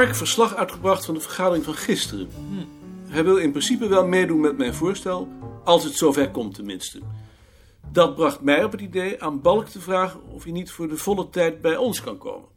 Mark verslag uitgebracht van de vergadering van gisteren. Hij wil in principe wel meedoen met mijn voorstel, als het zover komt tenminste. Dat bracht mij op het idee aan Balk te vragen of hij niet voor de volle tijd bij ons kan komen.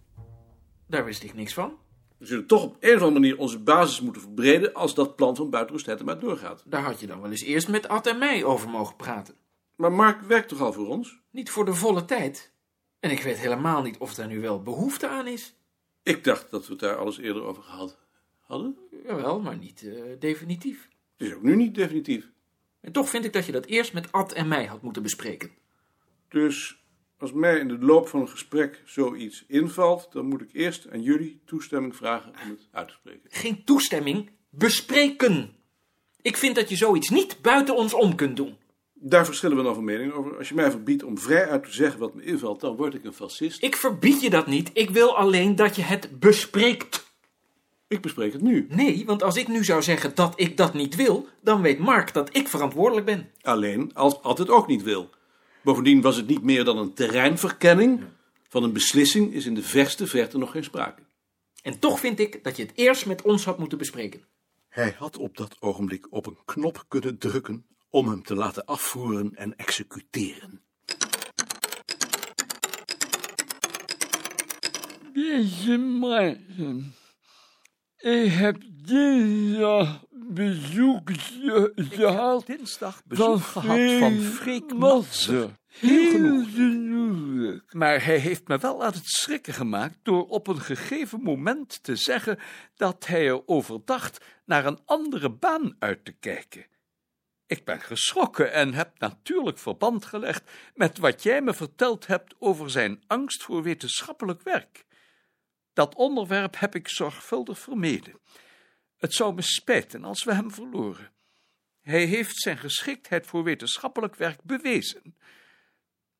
Daar wist ik niks van. We zullen toch op een of andere manier onze basis moeten verbreden als dat plan van Buitenrust maar doorgaat. Daar had je dan wel eens eerst met Ad en mij over mogen praten. Maar Mark werkt toch al voor ons? Niet voor de volle tijd. En ik weet helemaal niet of daar nu wel behoefte aan is. Ik dacht dat we het daar alles eerder over gehad hadden. Jawel, maar niet eh, definitief. Het is ook nu niet definitief. En toch vind ik dat je dat eerst met Ad en mij had moeten bespreken. Dus als mij in de loop van een gesprek zoiets invalt, dan moet ik eerst aan jullie toestemming vragen om het uit te spreken. Geen toestemming, bespreken. Ik vind dat je zoiets niet buiten ons om kunt doen. Daar verschillen we dan van mening over. Als je mij verbiedt om vrij uit te zeggen wat me invalt, dan word ik een fascist. Ik verbied je dat niet. Ik wil alleen dat je het bespreekt. Ik bespreek het nu. Nee, want als ik nu zou zeggen dat ik dat niet wil, dan weet Mark dat ik verantwoordelijk ben. Alleen als Ad het ook niet wil. Bovendien was het niet meer dan een terreinverkenning. Van een beslissing is in de verste verte nog geen sprake. En toch vind ik dat je het eerst met ons had moeten bespreken. Hij had op dat ogenblik op een knop kunnen drukken om hem te laten afvoeren en executeren. Deze morgen. Ik heb dinsdag bezoek ge- gehad dinsdag bezoek gehad van Freek. Heel genoeg. genoeglijk. Maar hij heeft me wel aan het schrikken gemaakt door op een gegeven moment te zeggen dat hij erover dacht naar een andere baan uit te kijken. Ik ben geschrokken en heb natuurlijk verband gelegd met wat jij me verteld hebt over zijn angst voor wetenschappelijk werk. Dat onderwerp heb ik zorgvuldig vermeden. Het zou me spijten als we hem verloren. Hij heeft zijn geschiktheid voor wetenschappelijk werk bewezen.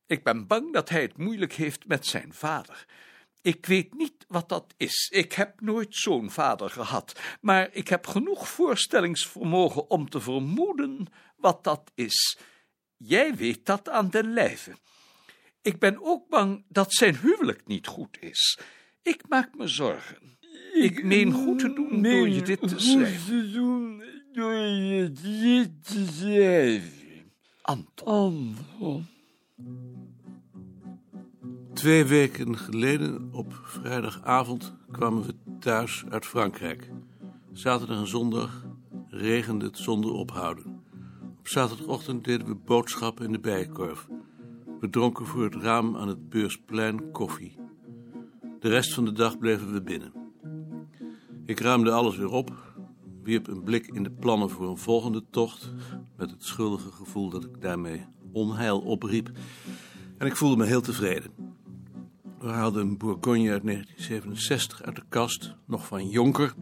Ik ben bang dat hij het moeilijk heeft met zijn vader. Ik weet niet wat dat is. Ik heb nooit zo'n vader gehad, maar ik heb genoeg voorstellingsvermogen om te vermoeden wat dat is. Jij weet dat aan den lijve. Ik ben ook bang dat zijn huwelijk niet goed is. Ik maak me zorgen. Ik meen goed te doen door je dit te schrijven. doen door je dit te schrijven. Anton. Anton. Twee weken geleden, op vrijdagavond, kwamen we thuis uit Frankrijk. Zaterdag en zondag regende het zonder ophouden. Op zaterdagochtend deden we boodschappen in de bijenkorf. We dronken voor het raam aan het beursplein koffie. De rest van de dag bleven we binnen. Ik ruimde alles weer op, wierp een blik in de plannen voor een volgende tocht, met het schuldige gevoel dat ik daarmee onheil opriep. En ik voelde me heel tevreden. We haalden een Bourgogne uit 1967 uit de kast, nog van Jonker,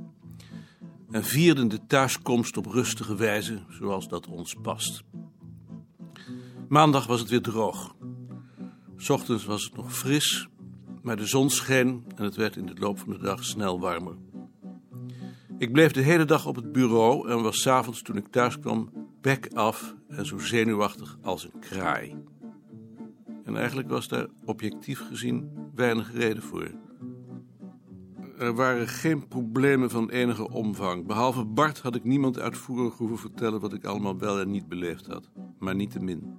en vierden de thuiskomst op rustige wijze, zoals dat ons past. Maandag was het weer droog. ochtends was het nog fris, maar de zon scheen en het werd in de loop van de dag snel warmer. Ik bleef de hele dag op het bureau en was 's avonds toen ik thuis kwam bek af en zo zenuwachtig als een kraai. En eigenlijk was daar objectief gezien weinig reden voor. Er waren geen problemen van enige omvang. Behalve Bart had ik niemand uitvoerig hoeven vertellen wat ik allemaal wel en niet beleefd had. Maar niettemin.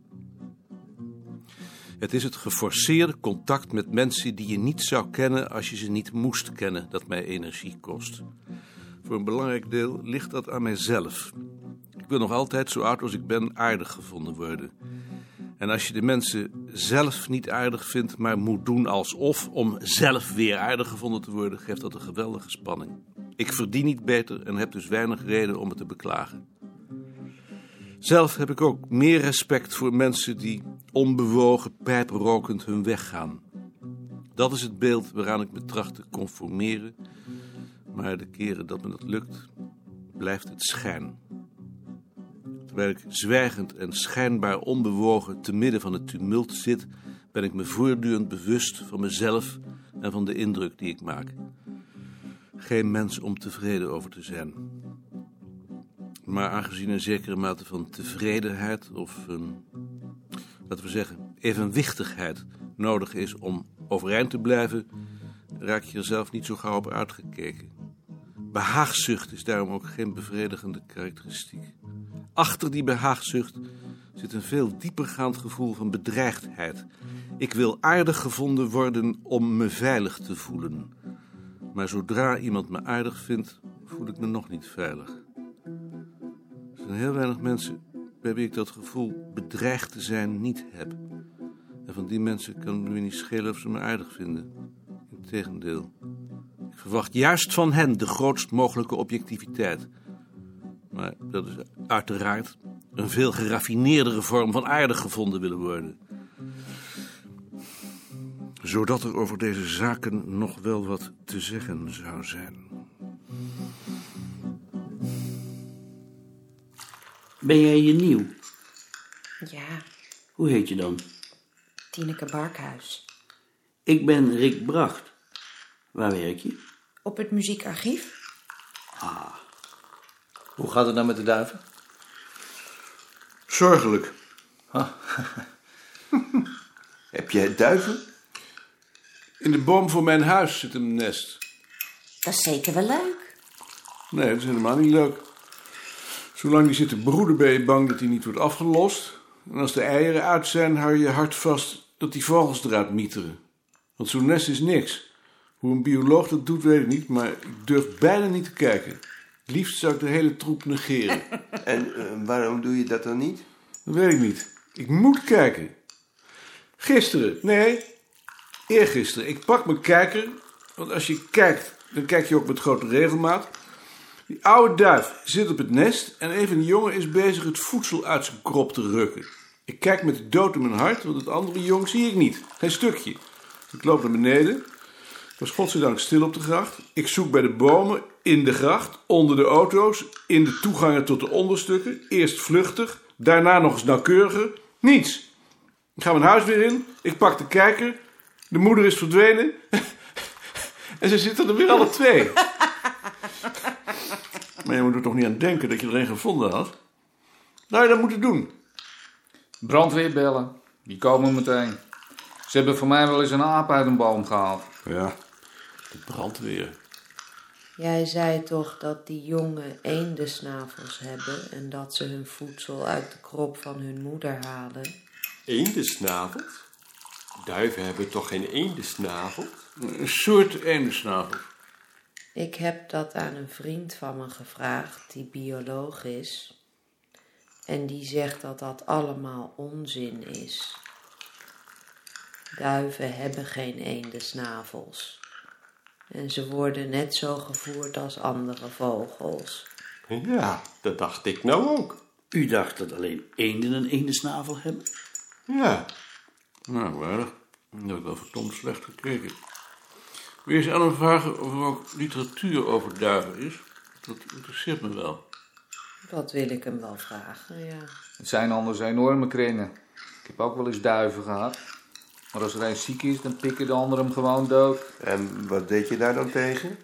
Het is het geforceerde contact met mensen die je niet zou kennen als je ze niet moest kennen dat mij energie kost. Voor een belangrijk deel ligt dat aan mijzelf. Ik wil nog altijd, zo oud als ik ben, aardig gevonden worden. En als je de mensen zelf niet aardig vindt, maar moet doen alsof om zelf weer aardig gevonden te worden, geeft dat een geweldige spanning. Ik verdien niet beter en heb dus weinig reden om het te beklagen. Zelf heb ik ook meer respect voor mensen die onbewogen, pijprokend hun weg gaan. Dat is het beeld waaraan ik me tracht te conformeren, maar de keren dat me dat lukt, blijft het schijn. Terwijl ik zwijgend en schijnbaar onbewogen te midden van het tumult zit, ben ik me voortdurend bewust van mezelf en van de indruk die ik maak. Geen mens om tevreden over te zijn. Maar aangezien een zekere mate van tevredenheid of een, laten we zeggen, evenwichtigheid nodig is om overeind te blijven, raak je er zelf niet zo gauw op uitgekeken. Behaagzucht is daarom ook geen bevredigende karakteristiek. Achter die behaagzucht zit een veel diepergaand gevoel van bedreigdheid. Ik wil aardig gevonden worden om me veilig te voelen. Maar zodra iemand me aardig vindt, voel ik me nog niet veilig. Er zijn heel weinig mensen bij wie ik dat gevoel bedreigd te zijn niet heb. En van die mensen kan het me niet schelen of ze me aardig vinden. Integendeel. Ik verwacht juist van hen de grootst mogelijke objectiviteit. Maar dat is uiteraard een veel geraffineerdere vorm van aardig gevonden willen worden. Zodat er over deze zaken nog wel wat te zeggen zou zijn. Ben jij hier nieuw? Ja, Hoe heet je dan? Tineke Barkhuis. Ik ben Rick Bracht. Waar werk je? Op het muziekarchief? Hoe gaat het nou met de duiven? Zorgelijk. Heb jij duiven? In de boom voor mijn huis zit een nest. Dat is zeker wel leuk. Nee, dat is helemaal niet leuk. Zolang die zit te broeden ben je bang dat hij niet wordt afgelost. En als de eieren uit zijn, hou je je hart vast dat die vogels eruit mieteren. Want zo'n nest is niks. Hoe een bioloog dat doet, weet ik niet, maar ik durf bijna niet te kijken. Liefst zou ik de hele troep negeren. En eh, waarom doe je dat dan niet? Dat weet ik niet. Ik moet kijken. Gisteren, nee, eergisteren. Ik pak mijn kijker, want als je kijkt, dan kijk je ook met grote regelmaat. Die oude duif zit op het nest en een van de jongen is bezig het voedsel uit zijn krop te rukken. Ik kijk met de dood in mijn hart, want het andere jong zie ik niet. Geen stukje. Ik loop naar beneden. Het was godzijdank stil op de gracht. Ik zoek bij de bomen, in de gracht, onder de auto's, in de toegangen tot de onderstukken. Eerst vluchtig, daarna nog eens nauwkeuriger. Niets. Ik ga mijn huis weer in. Ik pak de kijker. De moeder is verdwenen. en ze zitten er weer alle twee. maar je moet er toch niet aan denken dat je er een gevonden had? Nou, je dat moeten doen. Brandweer bellen. Die komen meteen. Ze hebben voor mij wel eens een aap uit een boom gehaald. Ja, de brandweer. Jij zei toch dat die jongen eendensnavels hebben en dat ze hun voedsel uit de krop van hun moeder halen? Eendesnavels? Duiven hebben toch geen eendesnavels? Een soort eendensnavel. Ik heb dat aan een vriend van me gevraagd die bioloog is. En die zegt dat dat allemaal onzin is. Duiven hebben geen eendensnavels. En ze worden net zo gevoerd als andere vogels. Ja, dat dacht ik nou ook. U dacht dat alleen eenden een eendensnavel hebben? Ja, Nou, waardig. Dat heb ik wel verdomd slecht gekeken. Wil je eens aan hem vragen of er ook literatuur over duiven is? Dat interesseert me wel. Dat wil ik hem wel vragen, ja. Het zijn anders enorme kringen. Ik heb ook wel eens duiven gehad. Maar als er een ziek is, dan pikken de anderen hem gewoon dood. en wat deed je daar dan tegen?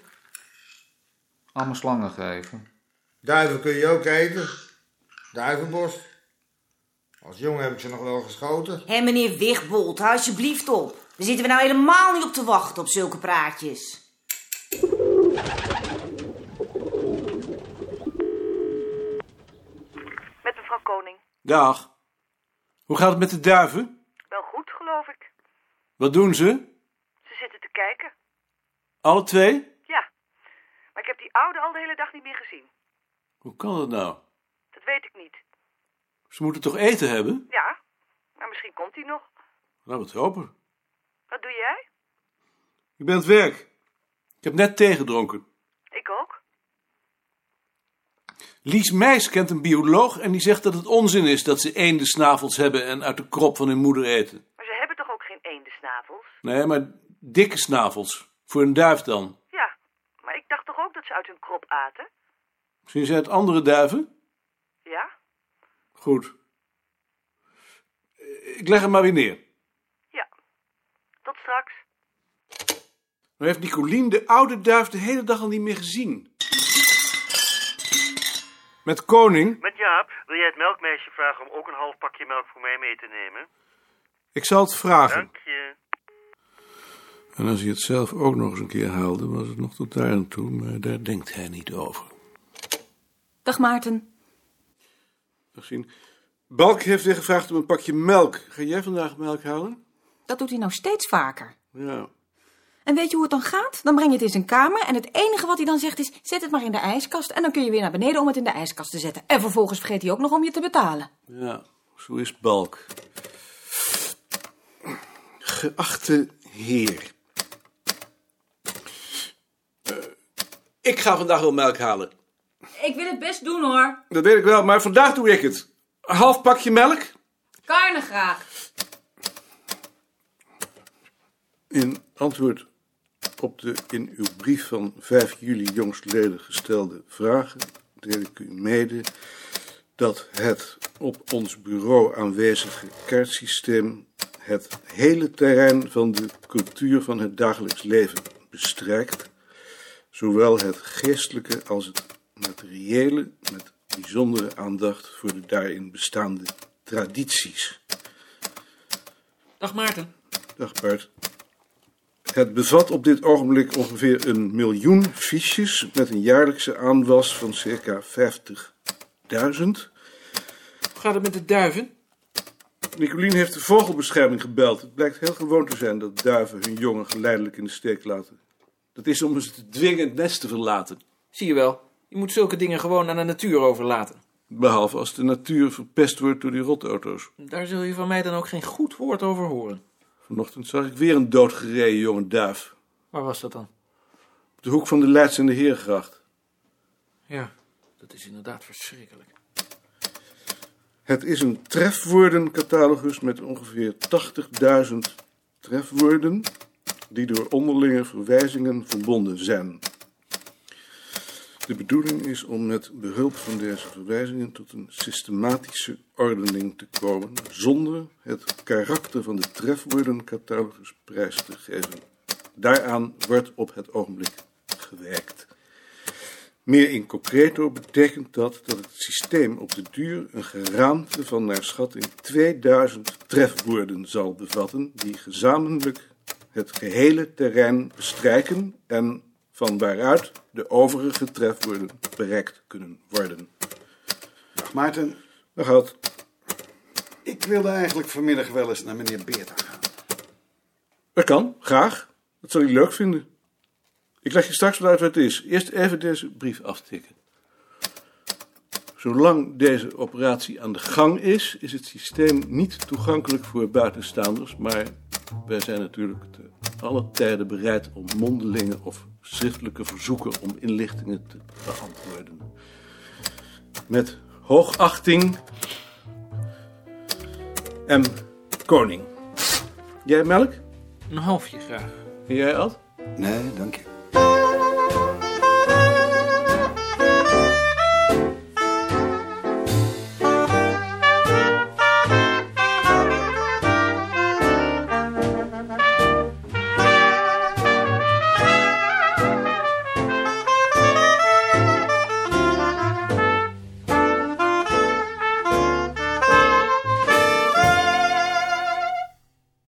Allemaal slangen geven. Duiven kun je ook eten. Duivenborst. Als jongen heb ik ze nog wel geschoten. Hé, meneer Wigbold, hou alsjeblieft op. Daar zitten we nou helemaal niet op te wachten op zulke praatjes. Met mevrouw Koning. Dag. Hoe gaat het met de duiven? Wel goed, geloof ik. Wat doen ze? Ze zitten te kijken. Alle twee? Ja. Maar ik heb die oude al de hele dag niet meer gezien. Hoe kan dat nou? Dat weet ik niet. Ze moeten toch eten hebben? Ja, maar misschien komt hij nog. Laten we het hopen. Wat doe jij? Ik ben aan het werk. Ik heb net thee gedronken. Ik ook. Lies Meijs kent een bioloog en die zegt dat het onzin is dat ze eendensnavels hebben en uit de krop van hun moeder eten. Eendensnavels? Nee, maar dikke snavels. Voor een duif dan. Ja, maar ik dacht toch ook dat ze uit hun krop aten? Misschien zijn het andere duiven? Ja? Goed. Ik leg hem maar weer neer. Ja. Tot straks. Nou heeft Nicolien de oude duif de hele dag al niet meer gezien. Met Koning, Met Jaap, wil jij het melkmeisje vragen om ook een half pakje melk voor mij mee te nemen? Ik zal het vragen. Dank je. En als hij het zelf ook nog eens een keer haalde, was het nog tot daar aan toe, maar daar denkt hij niet over. Dag Maarten. Dag. Balk heeft weer gevraagd om een pakje melk. Ga jij vandaag melk halen? Dat doet hij nou steeds vaker. Ja. En weet je hoe het dan gaat? Dan breng je het in zijn kamer en het enige wat hij dan zegt is: zet het maar in de ijskast. En dan kun je weer naar beneden om het in de ijskast te zetten. En vervolgens vergeet hij ook nog om je te betalen. Ja, zo is Balk. Geachte heer. Eh, ik ga vandaag wel melk halen. Ik wil het best doen hoor. Dat weet ik wel, maar vandaag doe ik het. Een half pakje melk. Karne graag. In antwoord op de in uw brief van 5 juli jongstleden gestelde vragen deel ik u mede dat het op ons bureau aanwezige kaartsysteem het hele terrein van de cultuur van het dagelijks leven bestrijkt, zowel het geestelijke als het materiële, met bijzondere aandacht voor de daarin bestaande tradities. Dag Maarten. Dag Bart. Het bevat op dit ogenblik ongeveer een miljoen fiches met een jaarlijkse aanwas van circa 50.000. Hoe gaat het met de duiven? Nicolien heeft de vogelbescherming gebeld. Het blijkt heel gewoon te zijn dat duiven hun jongen geleidelijk in de steek laten. Dat is om ze te dwingen het nest te verlaten. Zie je wel, je moet zulke dingen gewoon aan de natuur overlaten. Behalve als de natuur verpest wordt door die rotauto's. Daar zul je van mij dan ook geen goed woord over horen. Vanochtend zag ik weer een doodgereden jonge duif. Waar was dat dan? Op de hoek van de Leids en de Heergracht. Ja, dat is inderdaad verschrikkelijk. Het is een trefwoordencatalogus met ongeveer 80.000 trefwoorden die door onderlinge verwijzingen verbonden zijn. De bedoeling is om met behulp van deze verwijzingen tot een systematische ordening te komen, zonder het karakter van de trefwoordencatalogus prijs te geven. Daaraan wordt op het ogenblik gewerkt. Meer in concreto betekent dat dat het systeem op de duur een geraamte van naar schatting 2000 trefwoorden zal bevatten, die gezamenlijk het gehele terrein bestrijken en van waaruit de overige trefwoorden bereikt kunnen worden. Dag Maarten. Dag Hout. Ik wilde eigenlijk vanmiddag wel eens naar meneer Beerta gaan. Dat kan, graag. Dat zal hij leuk vinden. Ik leg je straks wel uit wat het is. Eerst even deze brief aftikken. Zolang deze operatie aan de gang is, is het systeem niet toegankelijk voor buitenstaanders, maar wij zijn natuurlijk te alle tijden bereid om mondelinge of schriftelijke verzoeken om inlichtingen te beantwoorden. Met hoogachting M. Koning. Jij melk? Een halfje graag. En jij Ad? Nee, dank je.